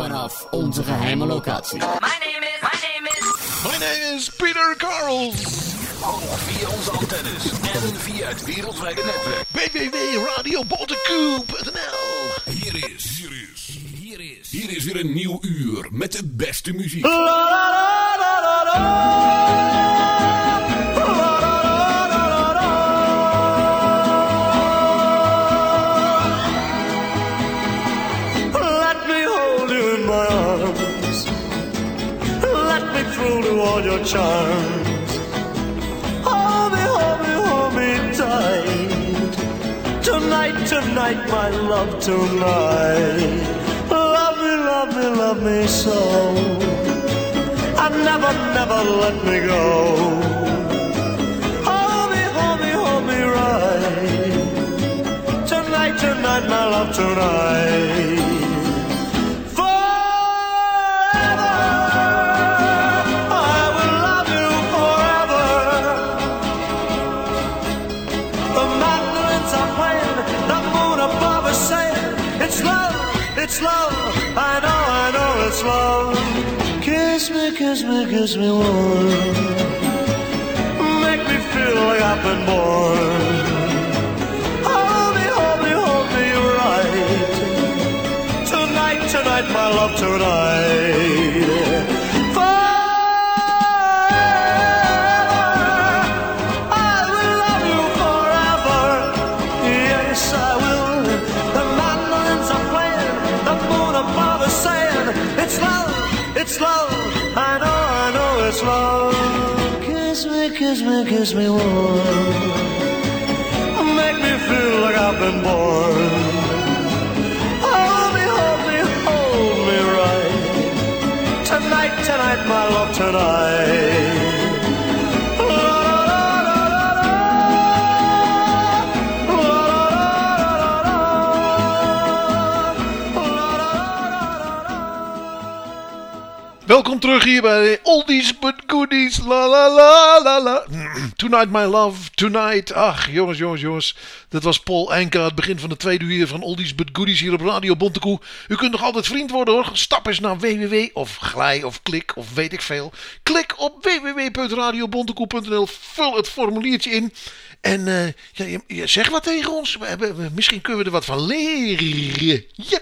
vanaf onze geheime locatie. My name is, my name is... My name is Peter Carls. Ook via onze antennes en via het wereldwijde netwerk. www.radioboltekoe.nl Hier is, hier is, hier is, hier is weer een nieuw uur met de beste muziek. Let your charms. Hold me, hold me, hold me tight. Tonight, tonight, my love, tonight. Love me, love me, love me so. And never, never let me go. Hold me, hold me, hold me right. Tonight, tonight, my love, tonight. Kiss me, kiss me, warm. Make me feel like I've been born. Hold me, hold me, hold me right. Tonight, tonight, my love, tonight. Love. Kiss me, kiss me, kiss me warm make me feel like I've been born. Hold me, hold me, hold me right. Tonight, tonight, my love, tonight. Welkom terug hier bij Oldies but Goodies. La la la la la. Tonight my love, tonight. Ach, jongens, jongens, jongens. Dat was Paul Enka, het begin van de tweede uur van Oldies but Goodies hier op Radio Bontekoe. U kunt nog altijd vriend worden hoor. Stap eens naar www of glij of klik of weet ik veel. Klik op www.radiobontekoe.nl. Vul het formuliertje in. En eh, ja, je, zeg wat tegen ons. We hebben, misschien kunnen we er wat van leren. Ja.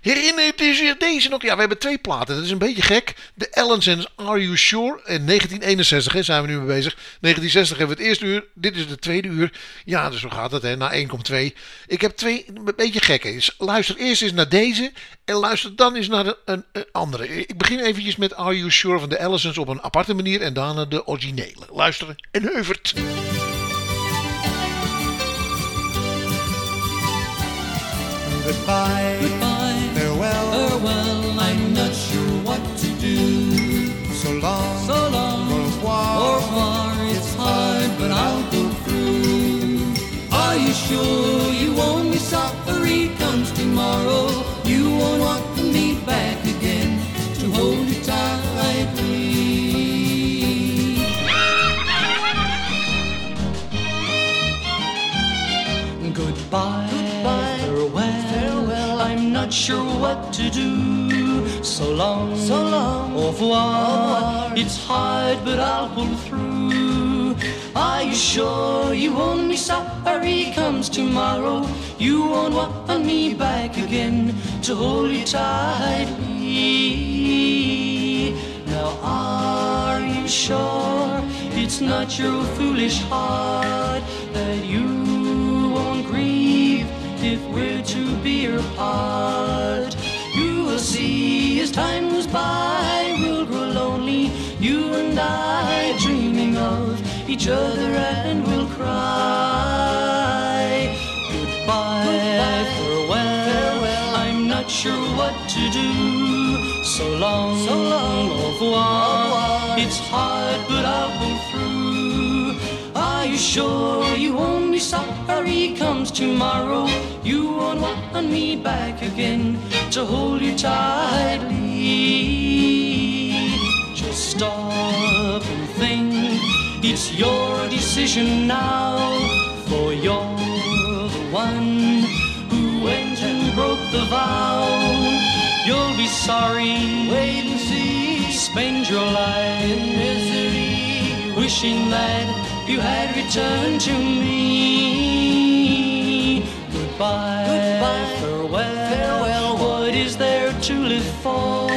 Herinnert u zich deze nog? Ja, we hebben twee platen. Dat is een beetje gek. De Ellens en Are You Sure? In 1961 hè, zijn we nu mee bezig. 1960 hebben we het eerste uur. Dit is de tweede uur. Ja, dus zo gaat het. Hè. Na 1 komt 2. Ik heb twee een beetje gekke. Dus luister eerst eens naar deze. En luister dan eens naar een, andere. Ik begin eventjes met Are You Sure van de Ellisons op een aparte manier. En daarna de originele. Luisteren en heuvert. Farewell. farewell, I'm not sure what to do. So long. So long, Au revoir. au revoir, it's hard, but I'll go through. Are you sure you won't be sorry comes tomorrow? You won't want me back again to hold you tightly. Goodbye, farewell, farewell. I'm not sure what to do. So long, so long. Au revoir. It's hard, but I'll pull through. Are you sure you won't be sorry comes tomorrow? You won't want me back again to hold you tightly. Now, are you sure it's not your foolish heart that you if we're to be apart? You will see as time goes by, we'll grow lonely. You and I dreaming of each other and we'll cry. Goodbye, farewell. I'm not sure what to do. So long, so long, au revoir. It's hard, but I'll pull through. Are you sure you won't be sorry comes tomorrow? You won't want me back again to hold you tightly. Just stop and think. It's your decision now, for you're the one who went and broke the vow. you'll be sorry. Wait and see. Spend your life in misery, wishing that you had returned to me. Goodbye, Goodbye. Farewell. farewell. What is there to live for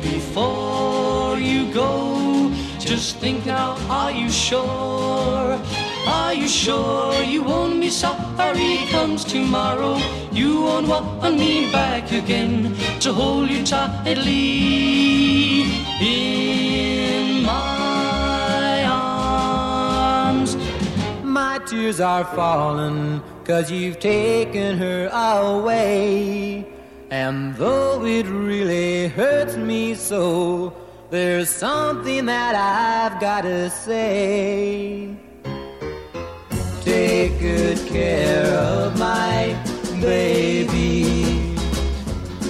before you go? Just think now, are you sure? Are you sure you won't be sorry comes tomorrow? You won't want me back again to hold you tightly in tears are falling cause you've taken her away. And though it really hurts me so, there's something that I've gotta say. Take good care of my baby.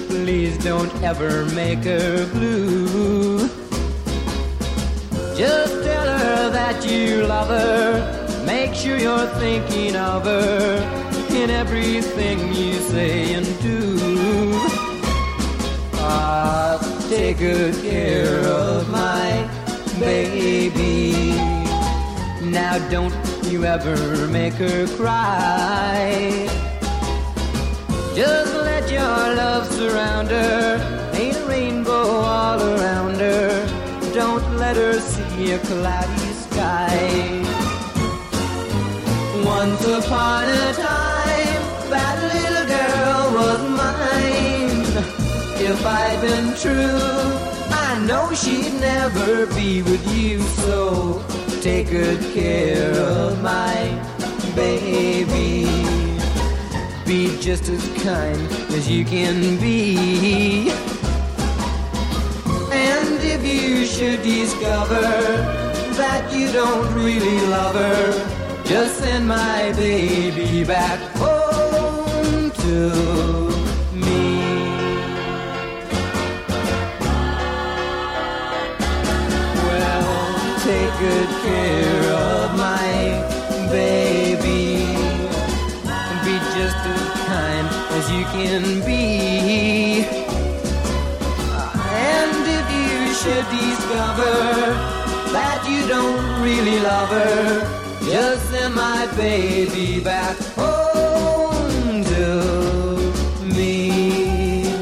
Please don't ever make her blue. Just tell her that you love her. Make sure you're thinking of her in everything you say and do. Ah, take good care of my baby. Now don't you ever make her cry. Just let your love surround her. Ain't a rainbow all around her. Don't let her see a cloudy sky. Once upon a time, that little girl was mine. If I'd been true, I know she'd never be with you. So take good care of my baby. Be just as kind as you can be. And if you should discover that you don't really love her, just send my baby back home to me. Well, take good care of my baby. Be just as kind as you can be. And if you should discover that you don't really love her, just send my baby back home to me.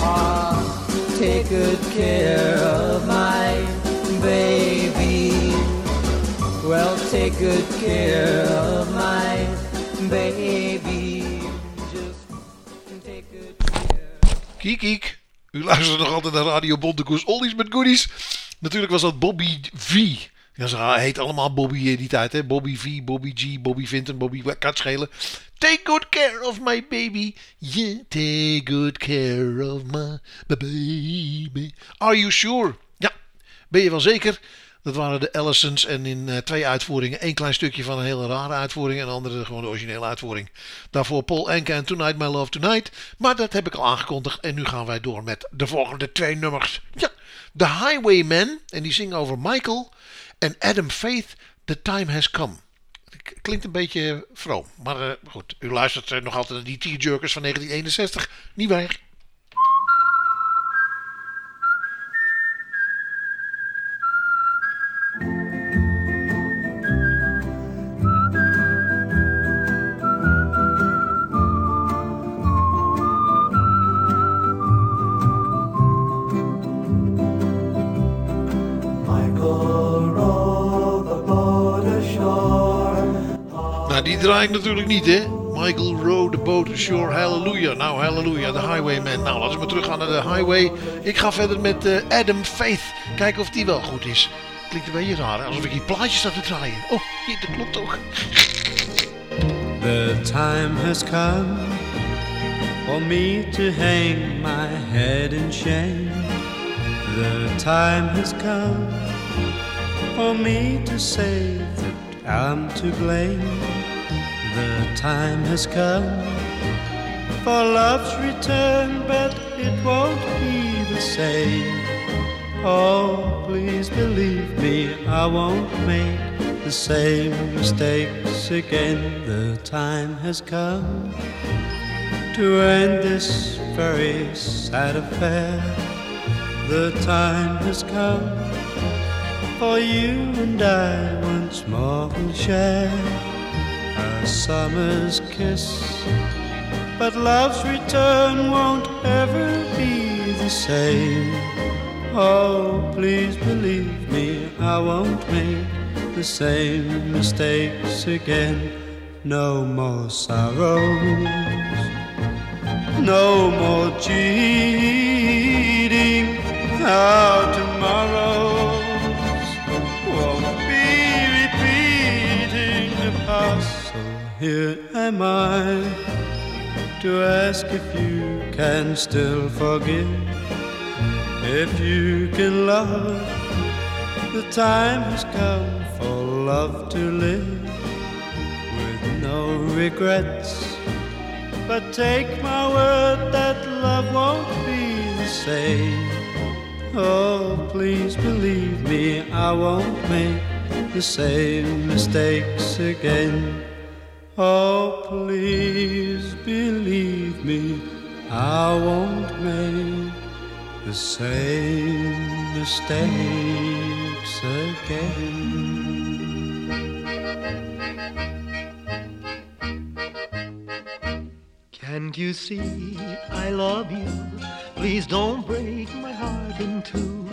Ah, take good care of my baby. Well, take good care of my baby. Just take good care. Kiek, kiek. U luistert nog altijd naar Radio Bontekoers Oldies met Goodies. Natuurlijk was dat Bobby V. Ja, ze heet allemaal Bobby in die tijd, hè? Bobby V, Bobby G, Bobby Vinton, Bobby kan schelen. Take good care of my baby. Yeah, take good care of my baby. Are you sure? Ja, ben je wel zeker? Dat waren de Ellisons en in eh, twee uitvoeringen. Eén klein stukje van een hele rare uitvoering en de andere gewoon de originele uitvoering. Daarvoor Paul Enke en Tonight My Love Tonight. Maar dat heb ik al aangekondigd en nu gaan wij door met de volgende twee nummers. Ja, The Highwaymen en die zingen over Michael en Adam Faith, The Time Has Come. Klinkt een beetje vroom, maar eh, goed. U luistert eh, nog altijd naar die T-Jerkers van 1961. Niet waar? Die draai ik natuurlijk niet, hè? Michael Rowe, The Boat Ashore, Hallelujah. Nou, Hallelujah, The Highwayman. Nou, laten we maar teruggaan naar de Highway. Ik ga verder met eh, Adam Faith. Kijken of die wel goed is. Klinkt een beetje raar, alsof ik hier plaatjes sta te draaien. Oh, hier, dat klopt ook. The time has come for me to hang my head in shame. The time has come for me to say that I'm to blame. The time has come for love's return, but it won't be the same. Oh, please believe me, I won't make the same mistakes again. The time has come to end this very sad affair. The time has come for you and I once more will share summer's kiss. But love's return won't ever be the same. Oh, please believe me, I won't make the same mistakes again. No more sorrows, no more cheating. Our tomorrows here am I to ask if you can still forgive, if you can love. The time has come for love to live with no regrets. But take my word that love won't be the same. Oh, please believe me, I won't make the same mistakes again. Oh, please believe me, I won't make the same mistakes again. Can't you see I love you? Please don't break my heart in two.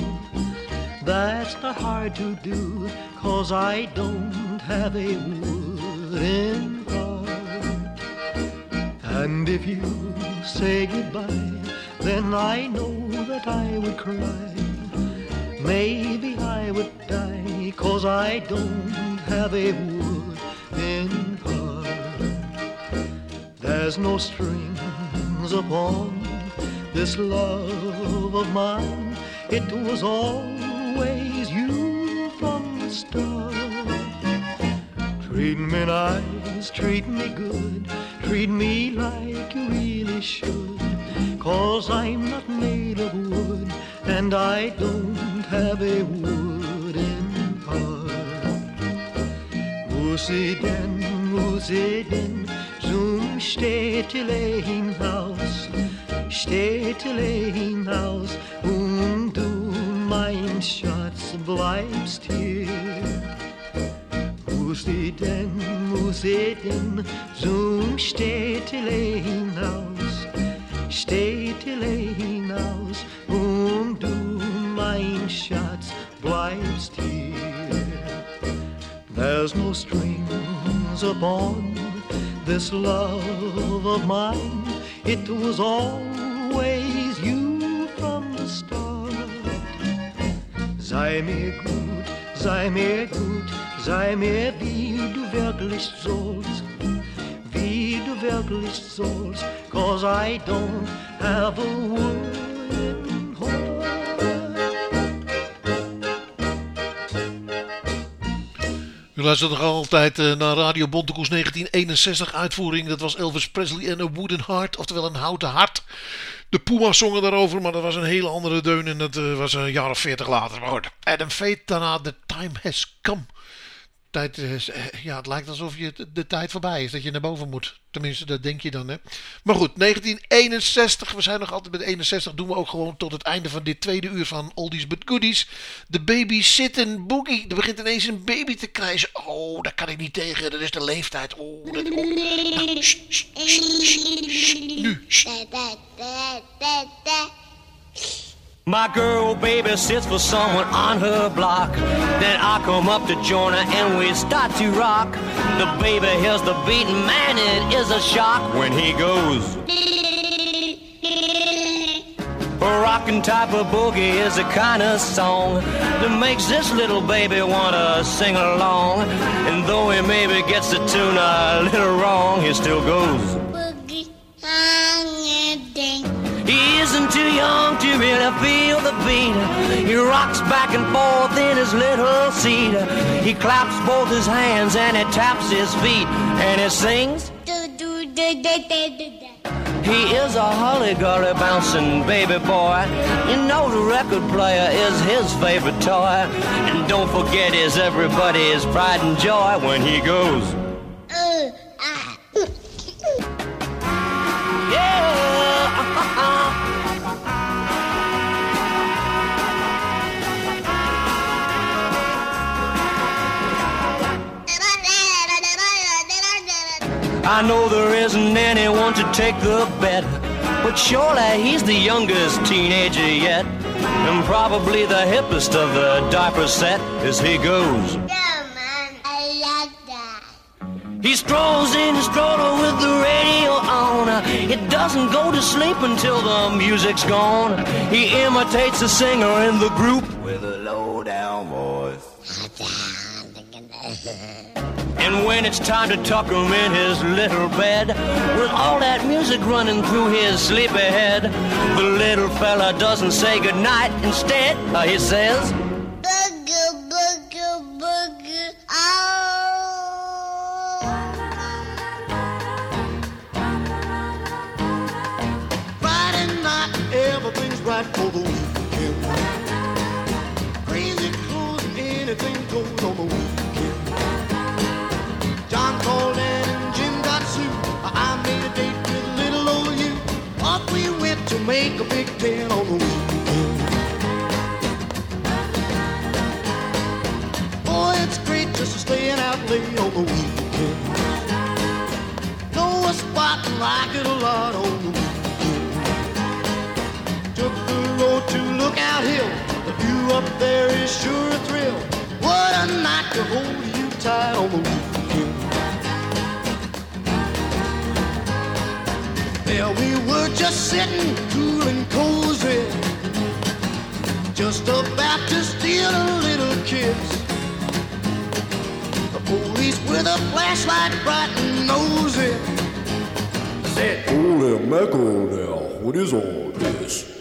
That's not hard to do, cause I don't have a wooden. And if you say goodbye, then I know that I would cry. Maybe I would die, cause I don't have a wooden heart. There's no strings upon this love of mine. It was always you from the start. Treat me nice, treat me good, treat me like you really should. Cause I'm not made of wood, and I don't have a wooden heart. Musi den, musi den, zum Städtele hinaus, Städtele hinaus, und du, mein Schatz, bleibst hier. Muss ich denn, muss ich denn zum Städtele hinaus, Städtele hinaus, und du, mein Schatz, bleibst hier. There's no strings upon this love of mine. It was always you from the start. Sei mir gut, sei mir gut, sei mir wie du wirklich sollst, wie du wirklich sollst, cause I don't have a heart. U luistert nog altijd eh, naar Radio Bontekoes 1961 uitvoering. Dat was Elvis Presley en A Wooden Heart, oftewel een houten hart. De Puma zongen daarover, maar dat was een hele andere deun en dat eh, was een jaar of veertig later. Maar goed, Adam Fate daarna The Time Has Come. Tijd is, eh, ja, het lijkt alsof je de, tijd voorbij is, dat je naar boven moet. Tenminste, dat denk je dan, hè. Maar goed, 1961, we zijn nog altijd met 61, doen we ook gewoon tot het einde van dit tweede uur van Oldies But Goodies. De Baby Boogie. Er begint ineens een baby te krijgen. Oh, daar kan ik niet tegen, dat is de leeftijd. Oh, dat... oh. Nou. Nu. My girl baby sits for someone on her block. Then I come up to join her and we start to rock. The baby hears the beat, man, it is a shock when he goes. A rockin' type of boogie is the kind of song that makes this little baby wanna sing along. And though he maybe gets the tune a little wrong, he still goes. He isn't too young to really feel the beat. He rocks back and forth in his little seat. He claps both his hands and he taps his feet and he sings. He is a holly-golly bouncing baby boy. You know the record player is his favorite toy. And don't forget is everybody's pride and joy when he goes. I know there isn't anyone to take the bet, but surely he's the youngest teenager yet, and probably the hippest of the diaper set as he goes. He strolls in his stroller with the radio on. It doesn't go to sleep until the music's gone. He imitates a singer in the group with a low down voice. And when it's time to tuck him in his little bed, with all that music running through his sleepy head, the little fella doesn't say goodnight. Instead, uh, he says, up there is sure a thrill. What a night to hold you tight on the weekend. There we were just sitting cool and cozy. Just about to steal a little kiss. The police with a flashlight bright and nosy said, Holy mackerel now, what is all this?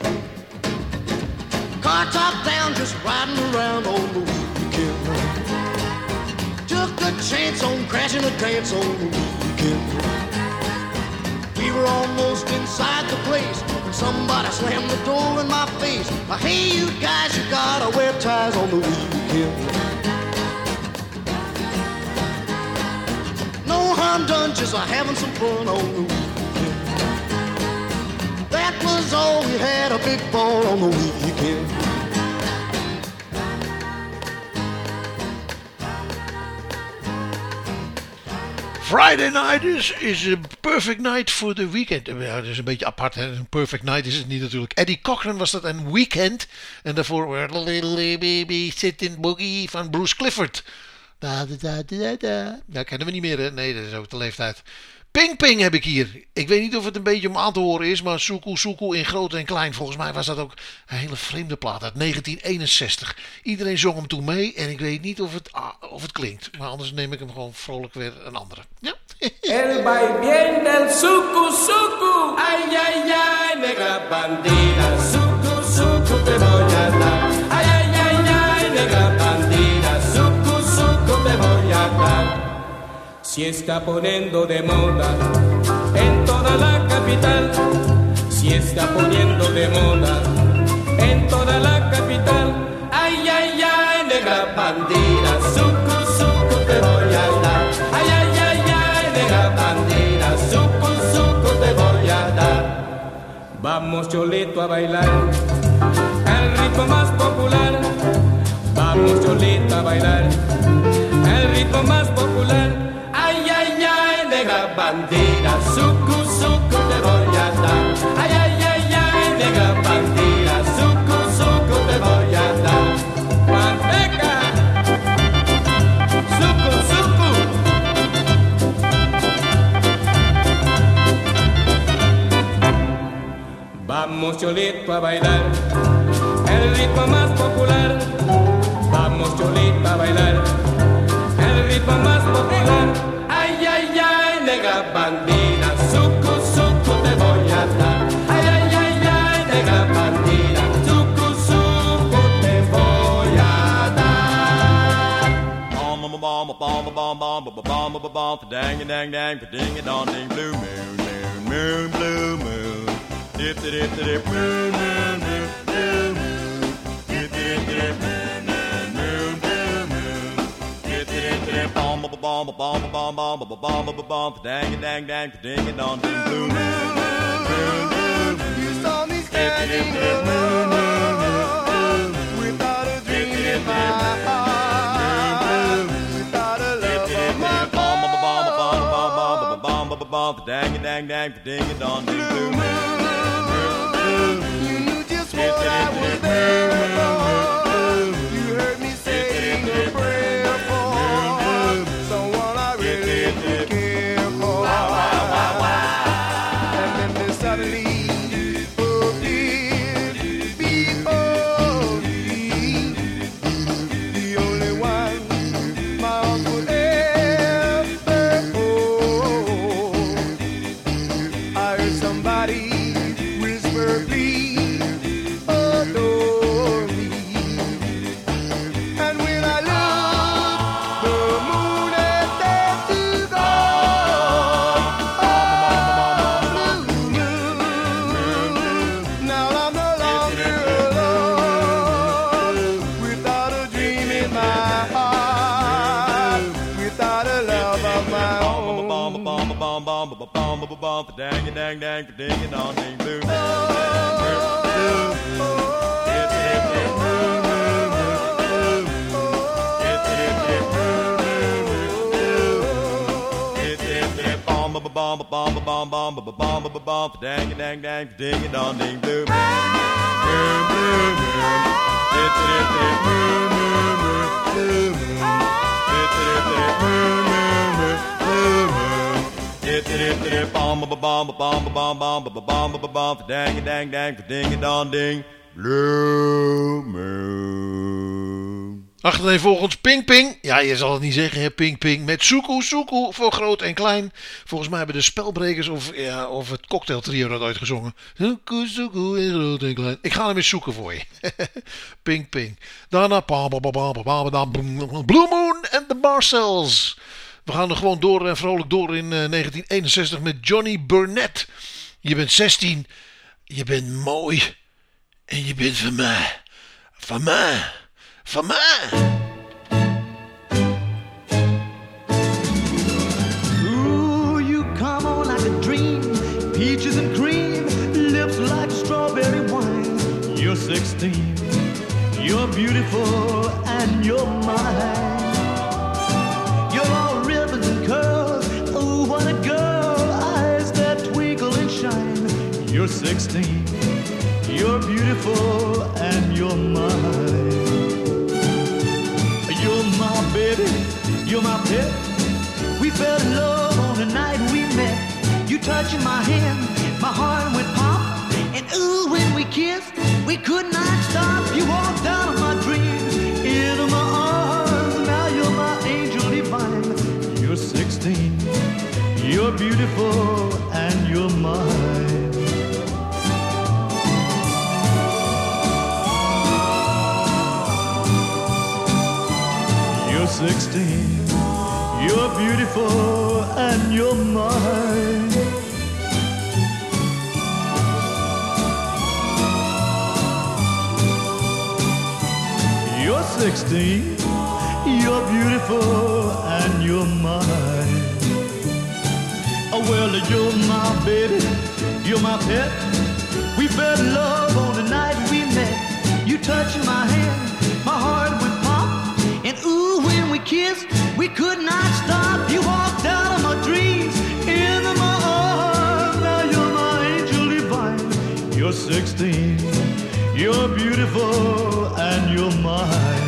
Car top down, just riding around on the weekend. Took a chance on crashing a dance on the weekend. We were almost inside the place when somebody slammed the door in my face. Uh, Hey, you guys, you gotta wear ties on the weekend. No harm done, just uh, having some fun on the weekend. That was all we had, a big ball on the weekend. Friday night is, is a perfect night voor de weekend. Ja, dat is een beetje apart. Een perfect night is het niet natuurlijk. Eddie Cochran was dat een weekend. En daarvoor the Little Baby Sitting Boogie van Bruce Clifford. Da, da, da, da, da. Kennen we niet meer, hè? Nee, dat is ook de leeftijd. Ping Ping heb ik hier. Ik weet niet of het een beetje om aan te horen is, maar Suku Suku in groot en klein. Volgens mij was dat ook een hele vreemde plaat uit 1961. Iedereen zong hem toen mee en ik weet niet of het, ah, of het klinkt. Maar anders neem ik hem gewoon vrolijk weer een andere. Ja. El vaivén del suku suku, ay ay ay, negra bandida, suku suku te voy a ay ay ay, negra Si está poniendo de moda en toda la capital, si está poniendo de moda en toda la capital, ay ay ay, negra bandida, suku suku te voy a dar, ay ay ay ay, negra bandida, suku suku te voy a dar. Vamos Cholito a bailar el ritmo más popular. Vamos Cholito a bailar el ritmo más popular. Negra bandida, suku suku te voy a dar. Ay ay ay ay, negra bandida, suku suku te voy a dar. Manteca, suku suku. Vamos Cholito a bailar el ritmo más popular. Vamos Cholito a bailar el ritmo más popular. negra bandida, te voy a dar. Ay, ay, ay, ay, te voy a dar. Dang, dang, dang, ding, dong, ding, blue moon, moon, moon, blue moon. Dip, dip, dip, dip, moon, moon, moon, blue moon. Dip, dip, dip, moon. Dip bomb dang dang dang ding it on ding moon. You saw me standing dip moon without a dream in my heart, without a love of my bomb bomb dang dang dang. You knew just what I was there for. You heard me saying a prayer for Thank you. Dang dang ding on ding blue moon. Achtereenvolgens Ping Ping. Ja, je zal het niet zeggen, hè, Ping Ping. Met Suku Suku voor groot en klein. Volgens mij hebben de spelbrekers of, ja, of het cocktailtrio dat uitgezongen. Suku Suku in groot en klein. Ik ga hem eens zoeken voor je. Ping Ping. Daarna Blue Moon en de Marcells. We gaan er gewoon door en vrolijk door in eh, 1961 met Johnny Burnett. Je bent 16. Je bent mooi. En je bent van mij. Van mij. Van mij. Ooh, you come on like a dream. Peaches and cream, lips like strawberry wine. You're 16, you're beautiful, and you're mine. 16, you're beautiful, and you're mine. You're my baby, you're my pet. We fell in love on the night we met. You touching my hand, my heart went pop. And ooh, when we kissed, we could not stop. You walked out of my dreams, into my arms. Now you're my angel divine. You're 16, you're beautiful, and you're mine. 16, you're beautiful, and you're mine. You're 16, you're beautiful, and you're mine. Oh, well, you're my baby, you're my pet. We fell in love on the night we met. You touching my hand, we kissed, we could not stop. You walked out of my dreams, into my arms. Now you're my angel divine. You're 16, you're beautiful, and you're mine.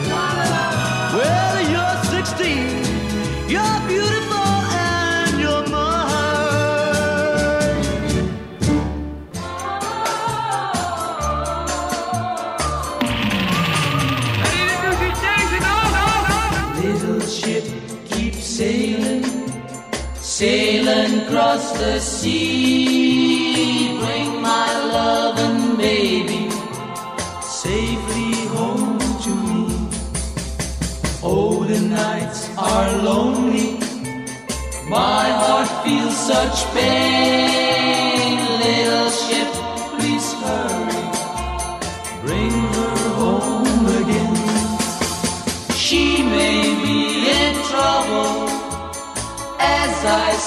Sailing across the sea. Bring my love and baby safely home to me. Oh, the nights are lonely. My heart feels such pain.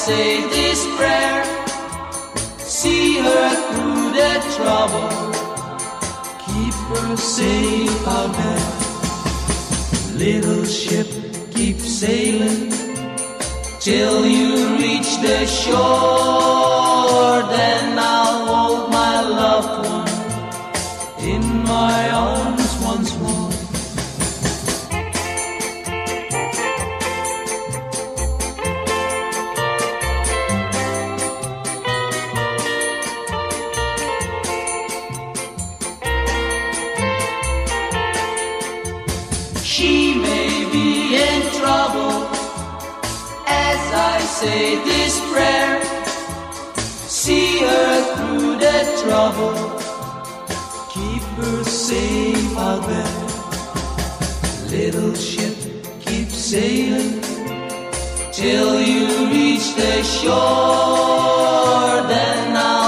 Say this prayer, see her through the trouble, keep her safe out there. Little ship, keep sailing till you reach the shore. Then I'll hold my loved one in my arms once more. Say this prayer. See her through the trouble, keep her safe out there. Little ship, keep sailing till you reach the shore. Then I'll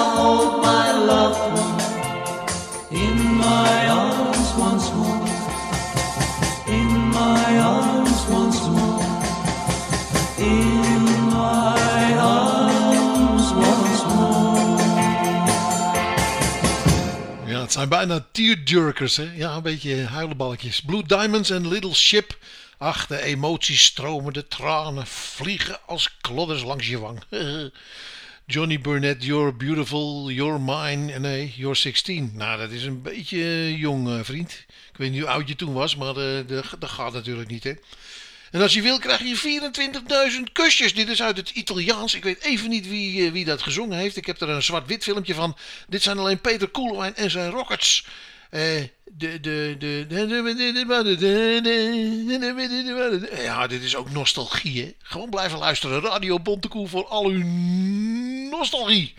bijna tearjerkers, hè? Ja, een beetje huilenballetjes. Blue Diamonds en Little Ship. Ach, de emoties stromen, de tranen vliegen als klodders langs je wang. Johnny Burnett, You're Beautiful, You're Mine. Nee, You're 16. Nou, dat is een beetje eh, jong, eh, vriend. Ik weet niet hoe oud je toen was, maar eh, dat gaat natuurlijk niet, hè. En als je wil, krijg je 24.000 kusjes. Dit is uit het Italiaans. Ik weet even niet wie, eh, wie dat gezongen heeft. Ik heb er een zwart-wit filmpje van. Dit zijn alleen Peter Koelewijn en zijn Rockets. Eh, Ja, dit is ook nostalgie, hè. Gewoon blijven luisteren. Radio Bontekoe voor al uw nostalgie.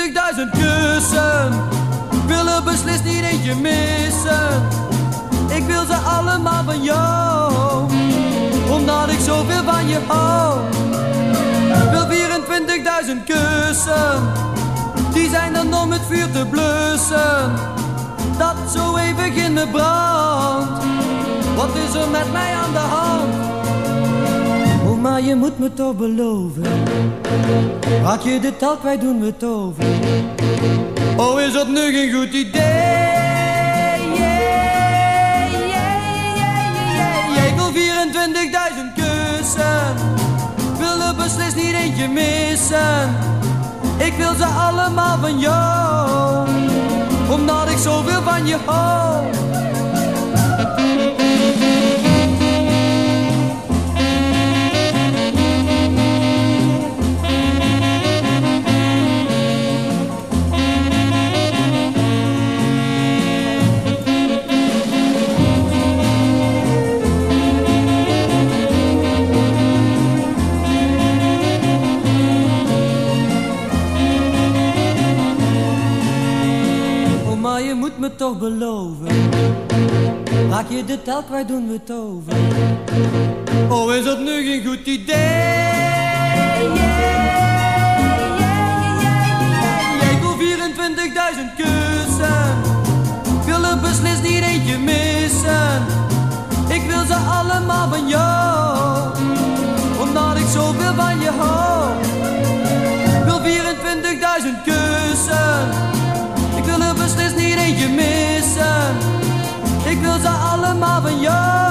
24.000 kussen. Ik wil er beslist niet eentje missen. Ik wil ze allemaal van jou. Omdat ik zoveel van je hou. Wil 24.000 kussen. Die zijn dan om het vuur te blussen. Dat zo eeuwig in de brand. Wat is er met mij aan de hand? Maar je moet me toch beloven. Raak je de tel kwijt, doen we het over. Oh, is dat nu geen goed idee? Ik wil 24.000 kussen. Wil er beslist niet eentje missen. Ik wil ze allemaal van jou, omdat ik zoveel van je hou. Me toch beloven. Raak je de tel doen we het over. Oh, is dat nu geen goed idee? Yeah, yeah, yeah. Ik wil 24.000 kussen. Ik wil er beslist niet eentje missen. Ik wil ze allemaal van jou. Omdat ik zoveel van je hou. Ze allemaal van jou.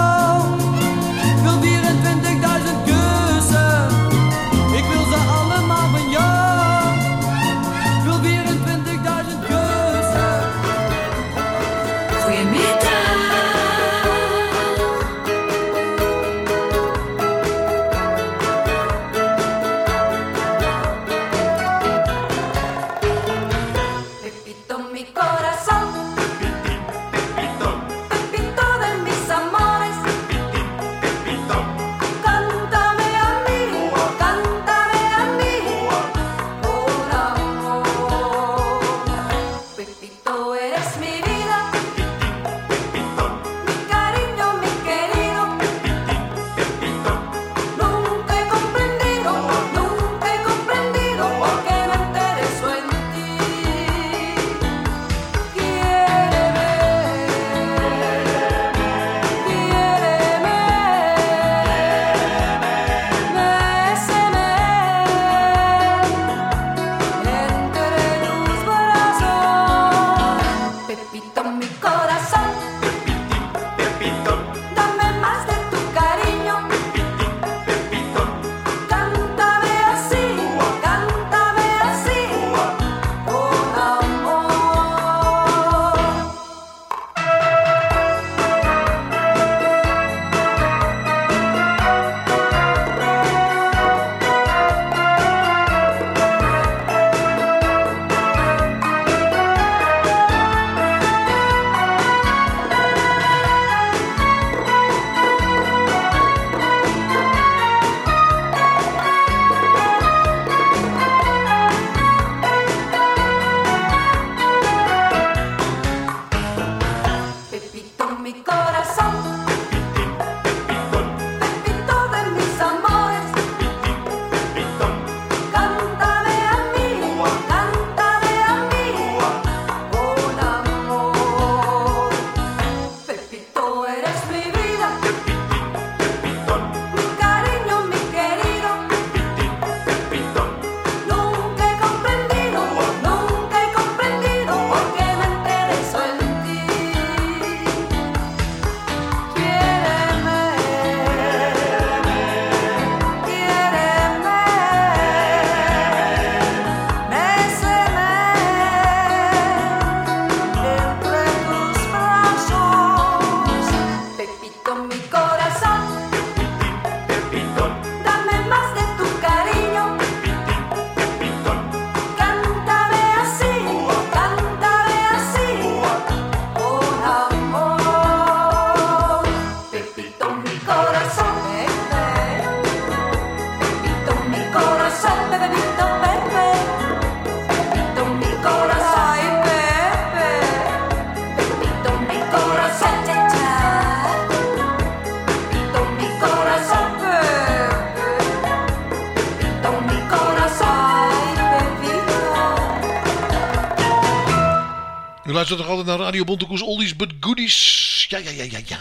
Naar Radio Bontekoes Oldies but Goodies. Ja, ja, ja, ja, ja.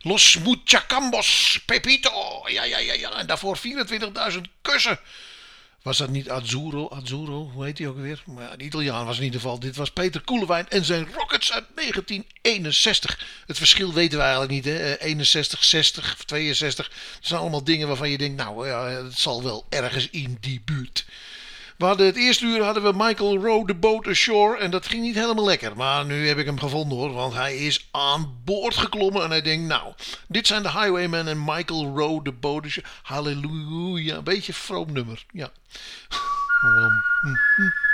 Los Muchacambos, Pepito. Ja, ja, ja, ja. En daarvoor 24.000 kussen. Was dat niet Azzurro? Azzurro, hoe heet hij ook weer? Maar de Italiaan was in ieder geval. Dit was Peter Koelewijn en zijn Rockets uit 1961. Het verschil weten we eigenlijk niet, hè? Eh, 61, 60, 62. Dat zijn allemaal dingen waarvan je denkt, nou ja, het zal wel ergens in die buurt. We hadden het eerste uur hadden we Michael Rowe, The Boat Ashore. En dat ging niet helemaal lekker. Maar nu heb ik hem gevonden hoor. Want hij is aan boord geklommen. En hij denkt, nou, dit zijn de Highwaymen en Michael Rowe, The Boat Ashore. Halleluja. Een beetje vroom nummer. Ja.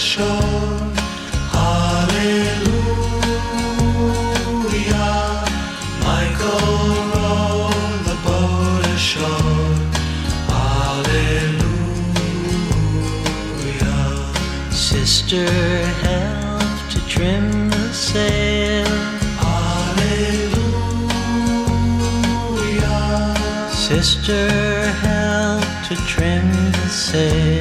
Hallelujah. Michael the boat ashore. Hallelujah. Sister, help to trim the sail. Hallelujah. Sister, help to trim the sail.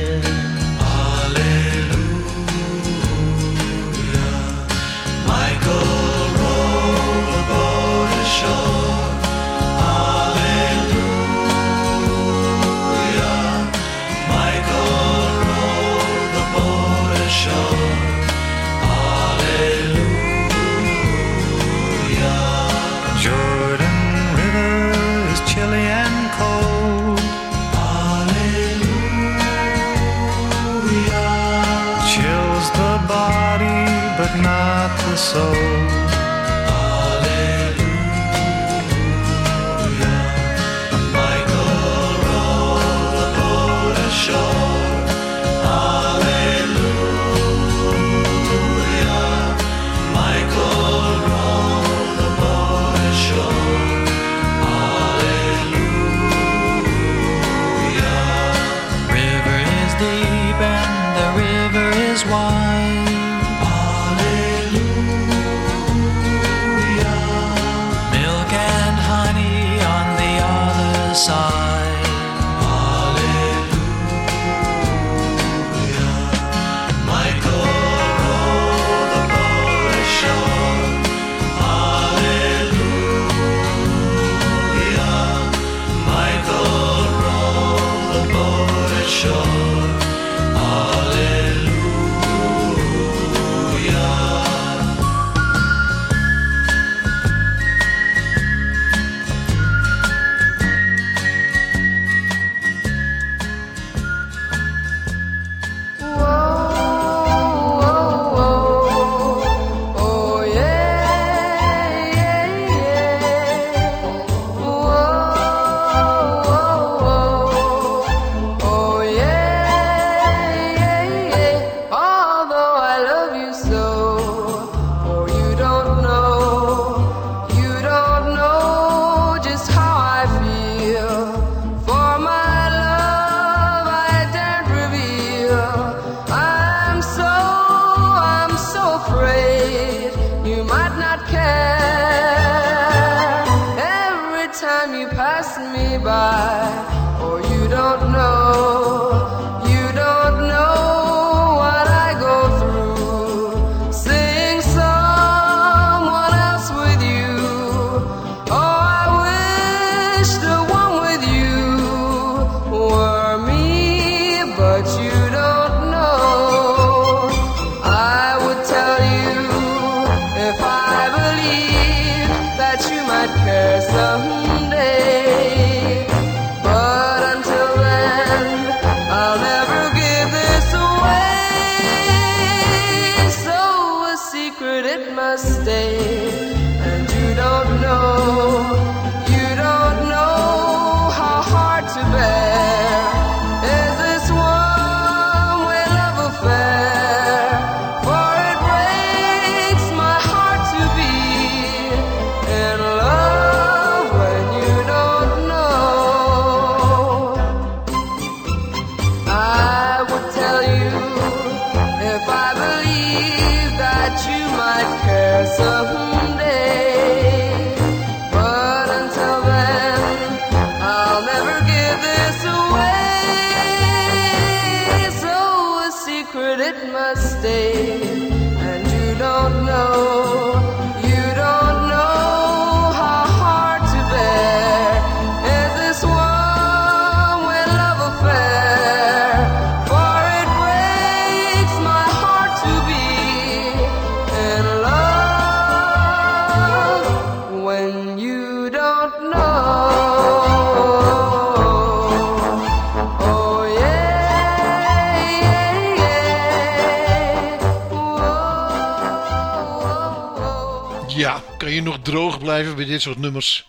Blijven bij dit soort nummers?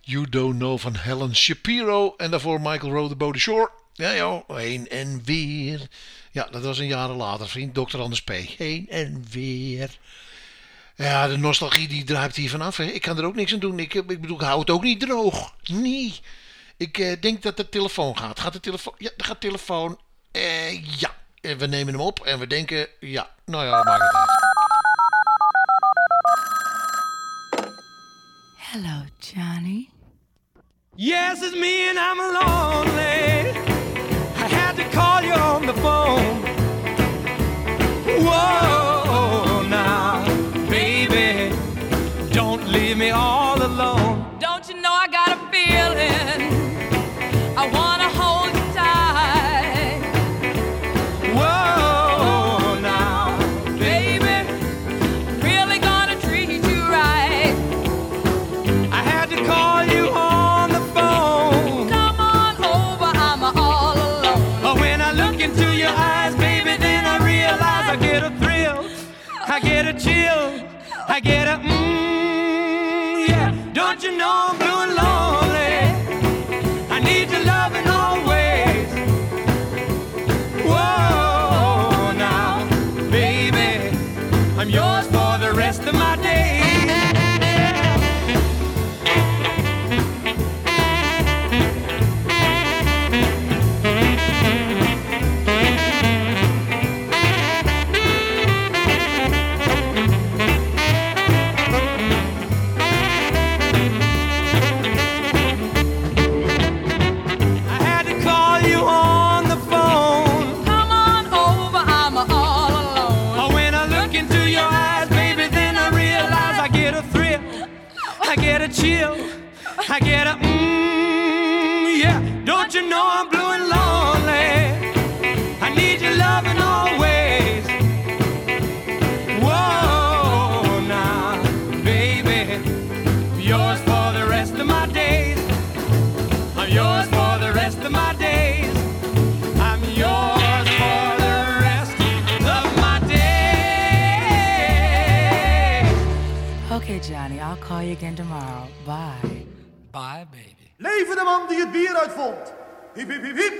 You Don't Know van Helen Shapiro. En daarvoor Michael Rowe, The Bode Shore. Ja, joh, heen en weer. Ja, dat was een jaren later, vriend. Dr. Anders P. Heen en weer. Ja, de nostalgie die druipt hier vanaf. Hè. Ik kan er ook niks aan doen. Ik, ik bedoel, ik hou het ook niet droog. Nee. Ik eh, denk dat de telefoon gaat. Gaat de telefoon? Ja, er gaat telefoon. Eh, ja. En we nemen hem op en we denken, ja, nou ja, maakt het uit. Hello, Johnny. Yes, it's me and I'm lonely. I had to call you on the phone. Whoa, Again tomorrow. Bye. Bye, baby. Leven de man die het bier uitvond. Hip, hip, hip, hip.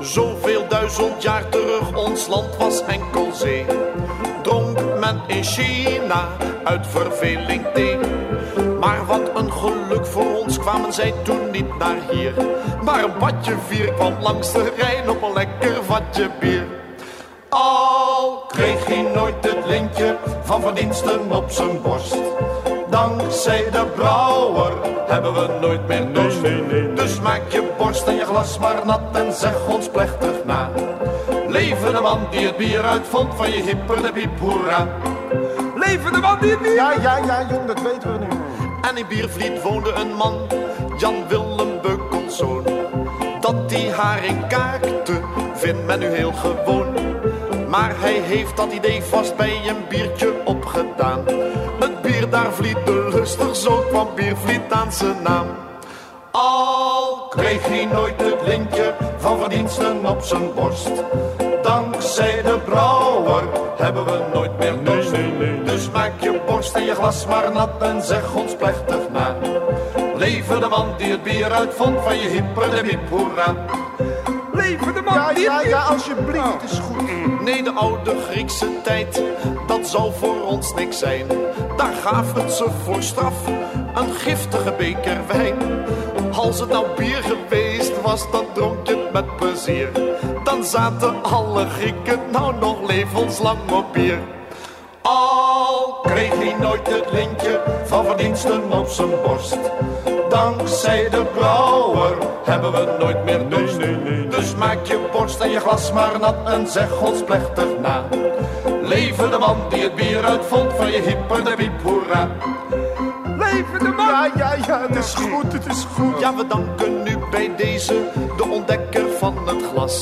Zoveel duizend jaar terug, ons land was enkel zee. Dronk men in China uit verveling thee. Maar wat een geluk voor ons kwamen zij toen niet naar hier. Maar een badje vier kwam langs de Rijn op een lekker vatje bier. Al kreeg hij nooit het lintje van verdiensten op zijn borst. Dankzij de brouwer hebben we nooit meer dorst. Dus maak je borst en je glas maar nat en zeg ons plechtig na. Leven de man die het bier uitvond van je hipper de piep hoera. Leven de man die het bier... Ja, ja, ja, jong, dat weten we nu. En in Biervliet woonde een man, Jan Willem Beukelszoon. Dat die haring kaakte, vindt men nu heel gewoon. Maar hij heeft dat idee vast bij een biertje opgedaan. Het bier daar vliet de lustig, zo kwam Biervliet aan zijn naam. Al kreeg hij nooit het lintje van verdiensten op zijn borst. Dankzij de brouwer hebben we nooit meer dorst. Dus maak je borst en je glas maar nat en zeg ons plechtig na. Leven de man die het bier uitvond van je hipper de hip hoera. Leven de man ja, die ja, ja, alsjeblieft, het is goed. Nee, de oude Griekse tijd, dat zal voor ons niks zijn. Daar gaven het ze voor straf, een giftige beker wijn. Als het nou bier geweest was, dan dronk je het met plezier. Dan zaten alle Grieken nou nog levenslang op bier. Al kreeg hij nooit het lintje van verdiensten op zijn borst. Dankzij de brouwer hebben we nooit meer dorst. Dus maak je borst en je glas maar nat en zeg ons plechtig na. Leven de man die het bier uitvond van je hipper de wiep hoera. Leven de man! Ja, ja, ja, het is goed, het is goed. Ja, we danken nu bij deze de ontdekker van het glas.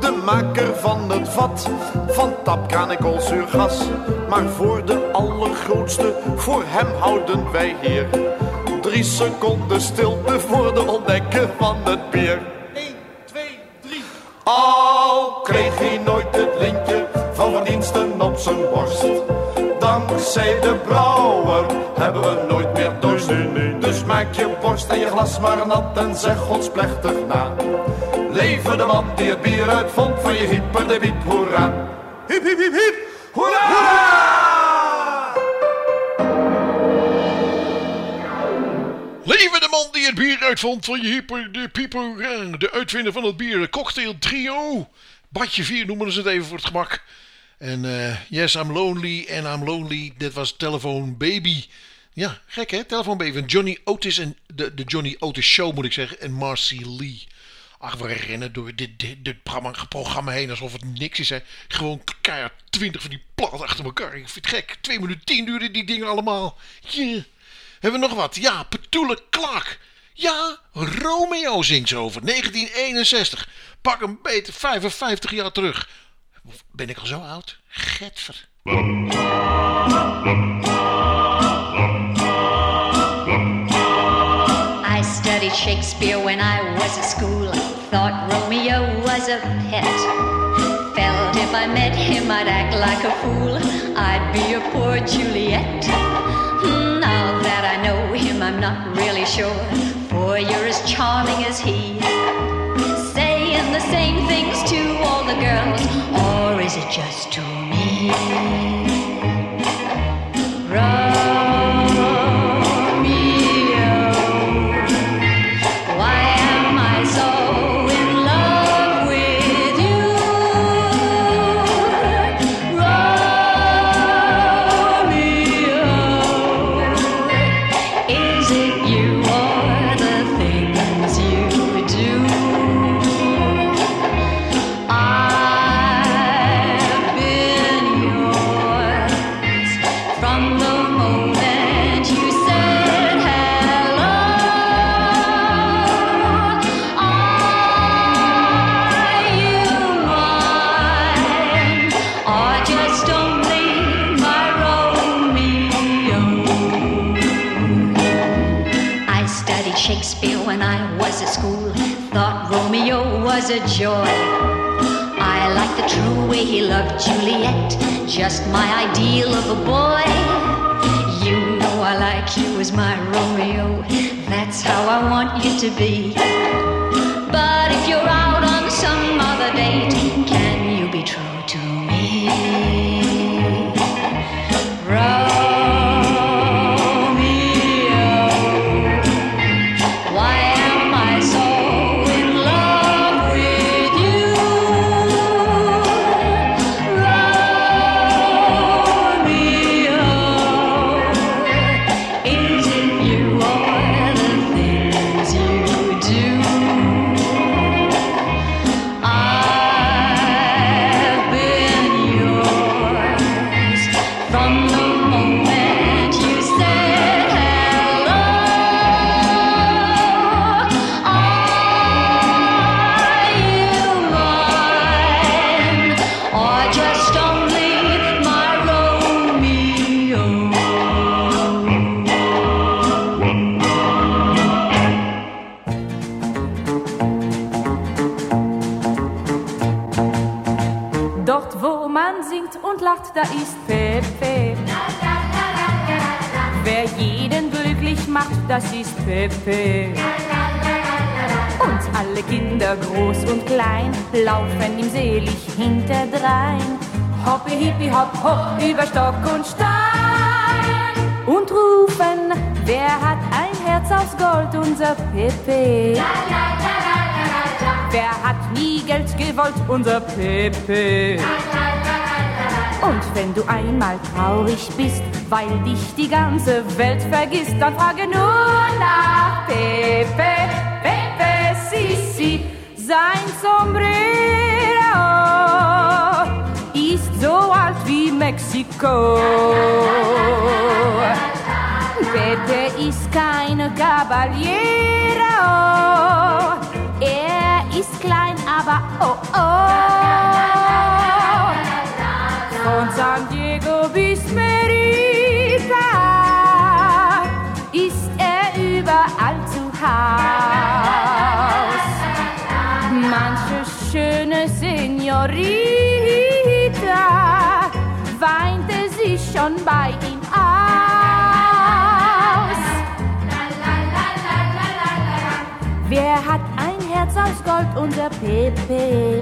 De maker van het vat van tapkraan en koolzuurgas. Maar voor de allergrootste, voor hem houden wij hier. Drie seconden stilte voor de ontdekker van het bier. 1, 2, 3. Al kreeg hij nooit het lintje van verdiensten op zijn borst. Dankzij de brouwer hebben we nooit meer dorst. Dus maak je borst en je glas maar nat en zeg ons plechtig na. Leven de man die het bier uitvond van je hipper de hoera. Hip, hip. Hoera! Leven de man die het bier uitvond van je hyper de pieper. De uitvinder van het bier. Cocktail trio. Badje 4 noemen ze het even voor het gemak. En eh, Yes, I'm Lonely en I'm Lonely. Dit was Telephone Baby. Ja, gek hè? Telephone Baby van Johnny Otis en de, de Johnny Otis Show moet ik zeggen. En Marcy Lee. Ach, we rennen door dit, dit, dit programma, heen alsof het niks is. Hè. Gewoon keihard twintig van die platen achter elkaar. Ik vind het gek. 2 minuten 10 duurden die dingen allemaal. Yeah. Hebben we nog wat? Ja, Petule Clark. Ja, Romeo zingt ze over. 1961. Pak een beter 55 jaar terug. Ben ik al zo oud? Getver. I studied Shakespeare when I was at school. Thought Romeo was a pet. Felt if I met him I'd act like a fool. I'd be a poor Juliet. I'm not really sure. For you're as charming as he. Saying the same things to all the girls, or is it just to me? Pepe. Und alle Kinder, groß und klein, laufen ihm selig hinterdrein. Hoppe, hippi, hopp, hopp, über Stock und Stein. Und rufen, wer hat ein Herz aus Gold, unser Pepe. Wer hat nie Geld gewollt, unser Pepe. Und wenn du einmal traurig bist, weil dich die ganze Welt vergisst, dann frage nur nach Pepe, Pepe, Sisi. Sein Sombrero ist so alt wie Mexiko. Pepe ist keine Caballero. Er ist klein, aber oh oh. Von San Diego bis Merida Senorita weinte sich schon bei ihm aus. Wer hat ein Herz aus Gold, unser Pepe?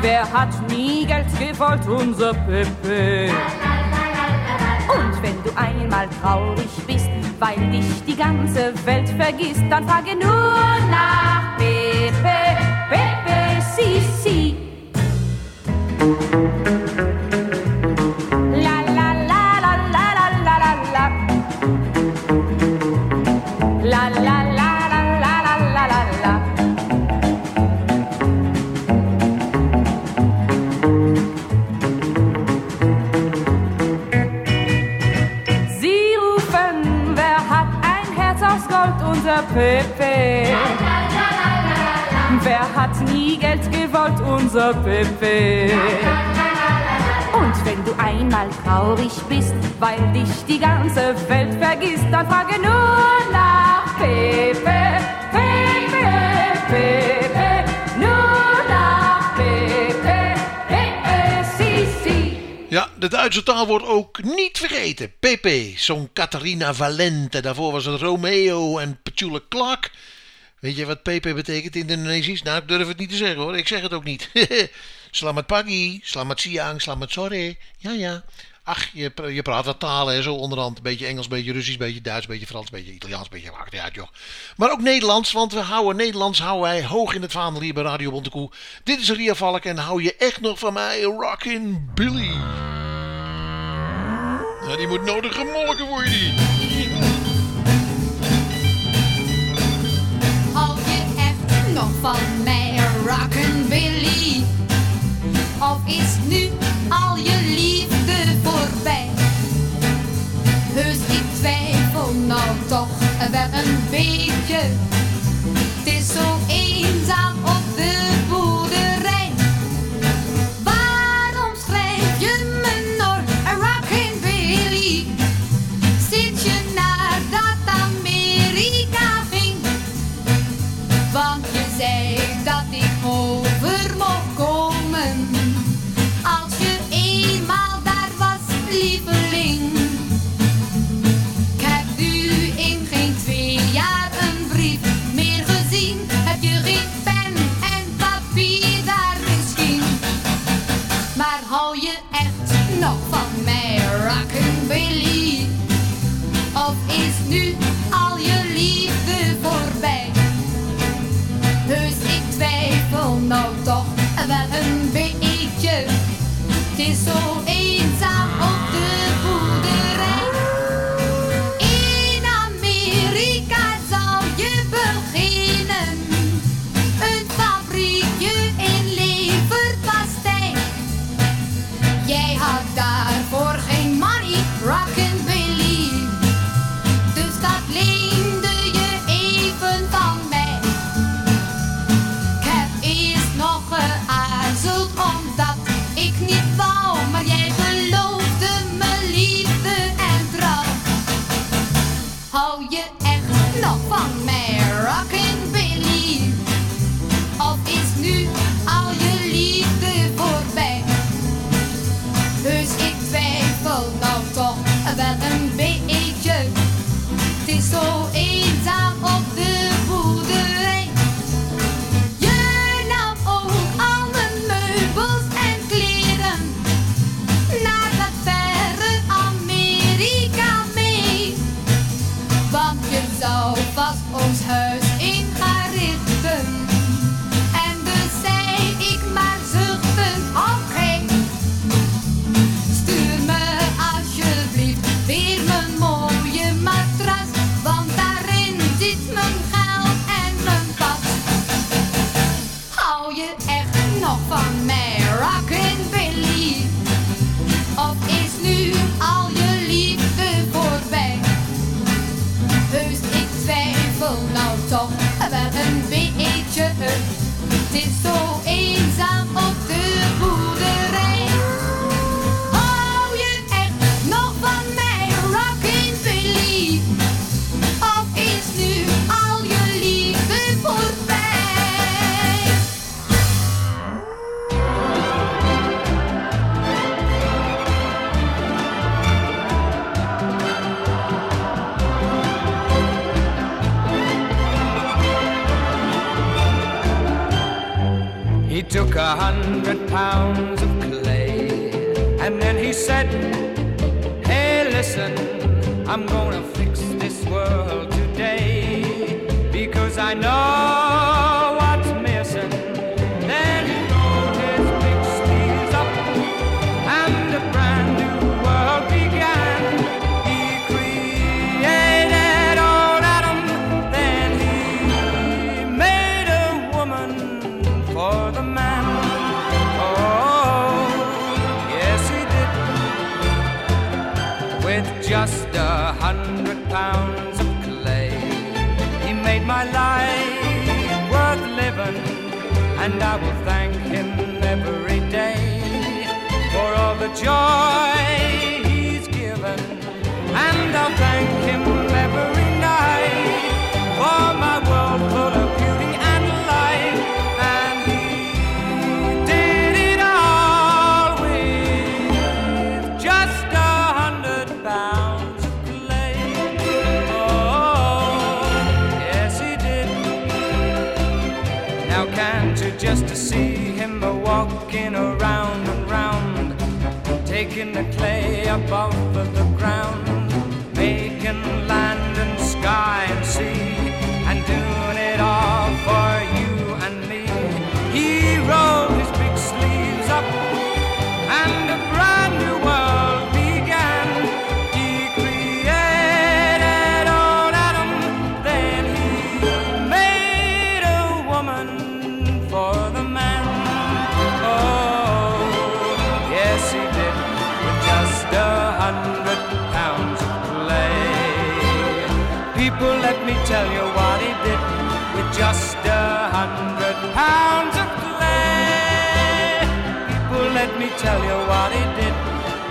Wer hat nie Geld gewollt, unser Pepe? Und wenn du einmal traurig bist, weil dich die ganze Welt vergisst, dann frage nur nach si, si. Sie rufen, wer hat ein Herz aus Gold, unser Pepe. Wer hat nie Geld gewollt, unser Pepe. Und wenn du einmal traurig bist, weil dich die ganze Welt vergisst, dann frage nur nach Pepe, Pepe, Pepe, nur Pepe, Pepe, si. Ja, de Duitse taal wordt ook niet vergeten. Pepe, zo'n Catharina Valente. Daarvoor was het Romeo en Petula Clark. Weet je wat Pepe betekent in het Indonesisch? Nou, ik durf het niet te zeggen hoor. Ik zeg het ook niet. Slamat pagi, slamat siang, slamat sore. Ja, ja. Ach, je, je praat wat talen, hè, zo onderhand. Beetje Engels, beetje Russisch, beetje Duits, beetje Frans, beetje Italiaans, beetje niet uit, joh. Maar ook Nederlands, want we houden Nederlands houden wij hoog in het vaandel hier bij Radio Bontekoe. Dit is Ria Valk en hou je echt nog van mij, Rockin' Billy. Nou, die moet nodig gemolken worden, die. Nog van mij, Rockin' Billy? Of is nu al je liefde voorbij? Heus, ik twijfel nou toch wel een beetje. Het is and I will thank him every day for all the joy he's given, and I'll thank him taking the clay off the tell you what he did with just a hundred pounds of clay. People, let me tell you what he did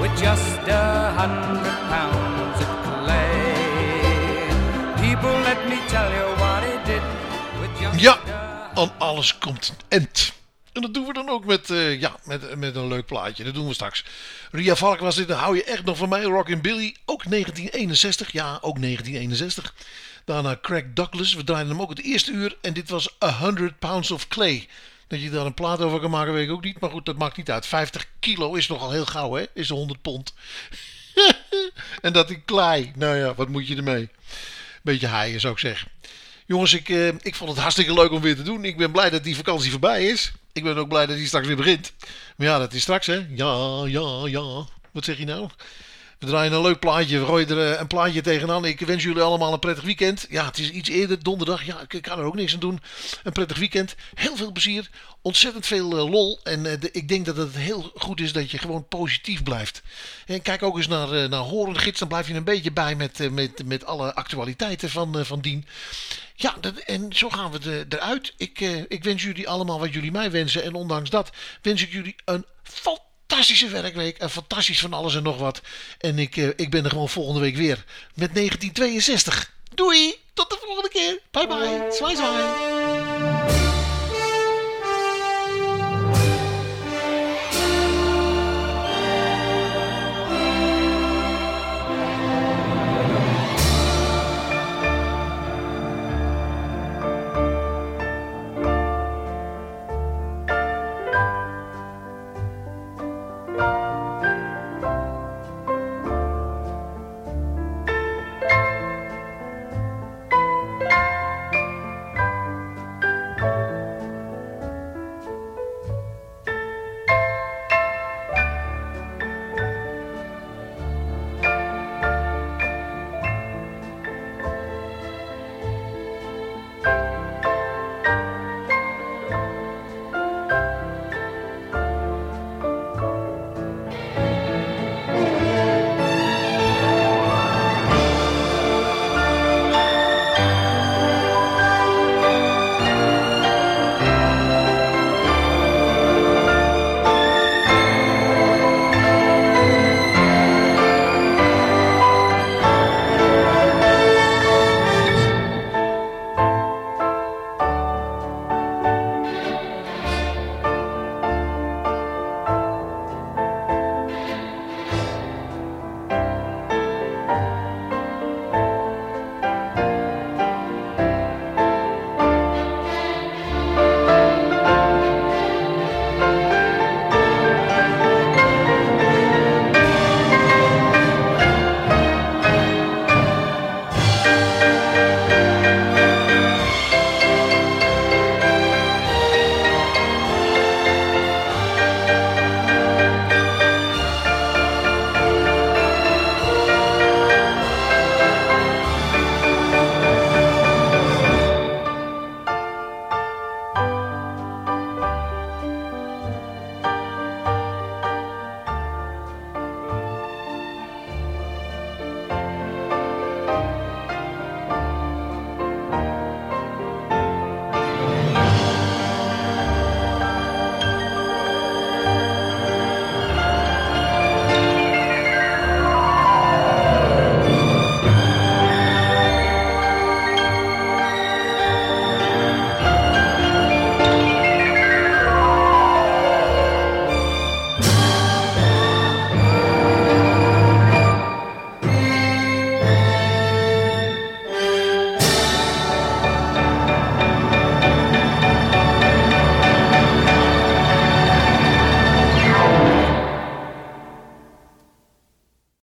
with just a hundred pounds of clay. People, let me tell you what he did with just Ja, aan alles komt een end. En dat doen we dan ook met, eh, ja, met, met een leuk plaatje. Dat doen we straks. Ria Valk was dit. Dan hou je echt nog van mij. Rockin' Billy. Ook 1961. Ja, ook 1961. Daarna Craig Douglas. We draaiden hem ook het eerste uur. En dit was 100 Pounds of Clay. Dat je daar een plaat over kan maken, weet ik ook niet. Maar goed, dat maakt niet uit. 50 kilo is nogal heel gauw, hè? Is 100 pond. en dat in klei. Nou ja, wat moet je ermee? Beetje haaien, zou ik zeggen. Jongens, ik, eh, ik vond het hartstikke leuk om weer te doen. Ik ben blij dat die vakantie voorbij is. Ik ben ook blij dat die straks weer begint. Maar ja, dat is straks, hè? Ja, ja, ja. Wat zeg je nou? We draaien een leuk plaatje. We gooien er eh, een plaatje tegenaan. Ik wens jullie allemaal een prettig weekend. Ja, het is iets eerder, donderdag. Ja, ik kan er ook niks aan doen. Een prettig weekend. Heel veel plezier. Ontzettend veel eh, lol. En eh, ik denk dat het heel goed is dat je gewoon positief blijft. En kijk ook eens naar, naar Horen Gids. Dan blijf je een beetje bij met, met, met alle actualiteiten van, van dien. Ja, en zo gaan we eruit. Ik, ik wens jullie allemaal wat jullie mij wensen. En ondanks dat wens ik jullie een fantastische werkweek. En fantastisch van alles en nog wat. En ik, eh, ik ben er gewoon volgende week weer met 1962. Doei! Tot de volgende keer. Bye bye. Zwaai zwaai.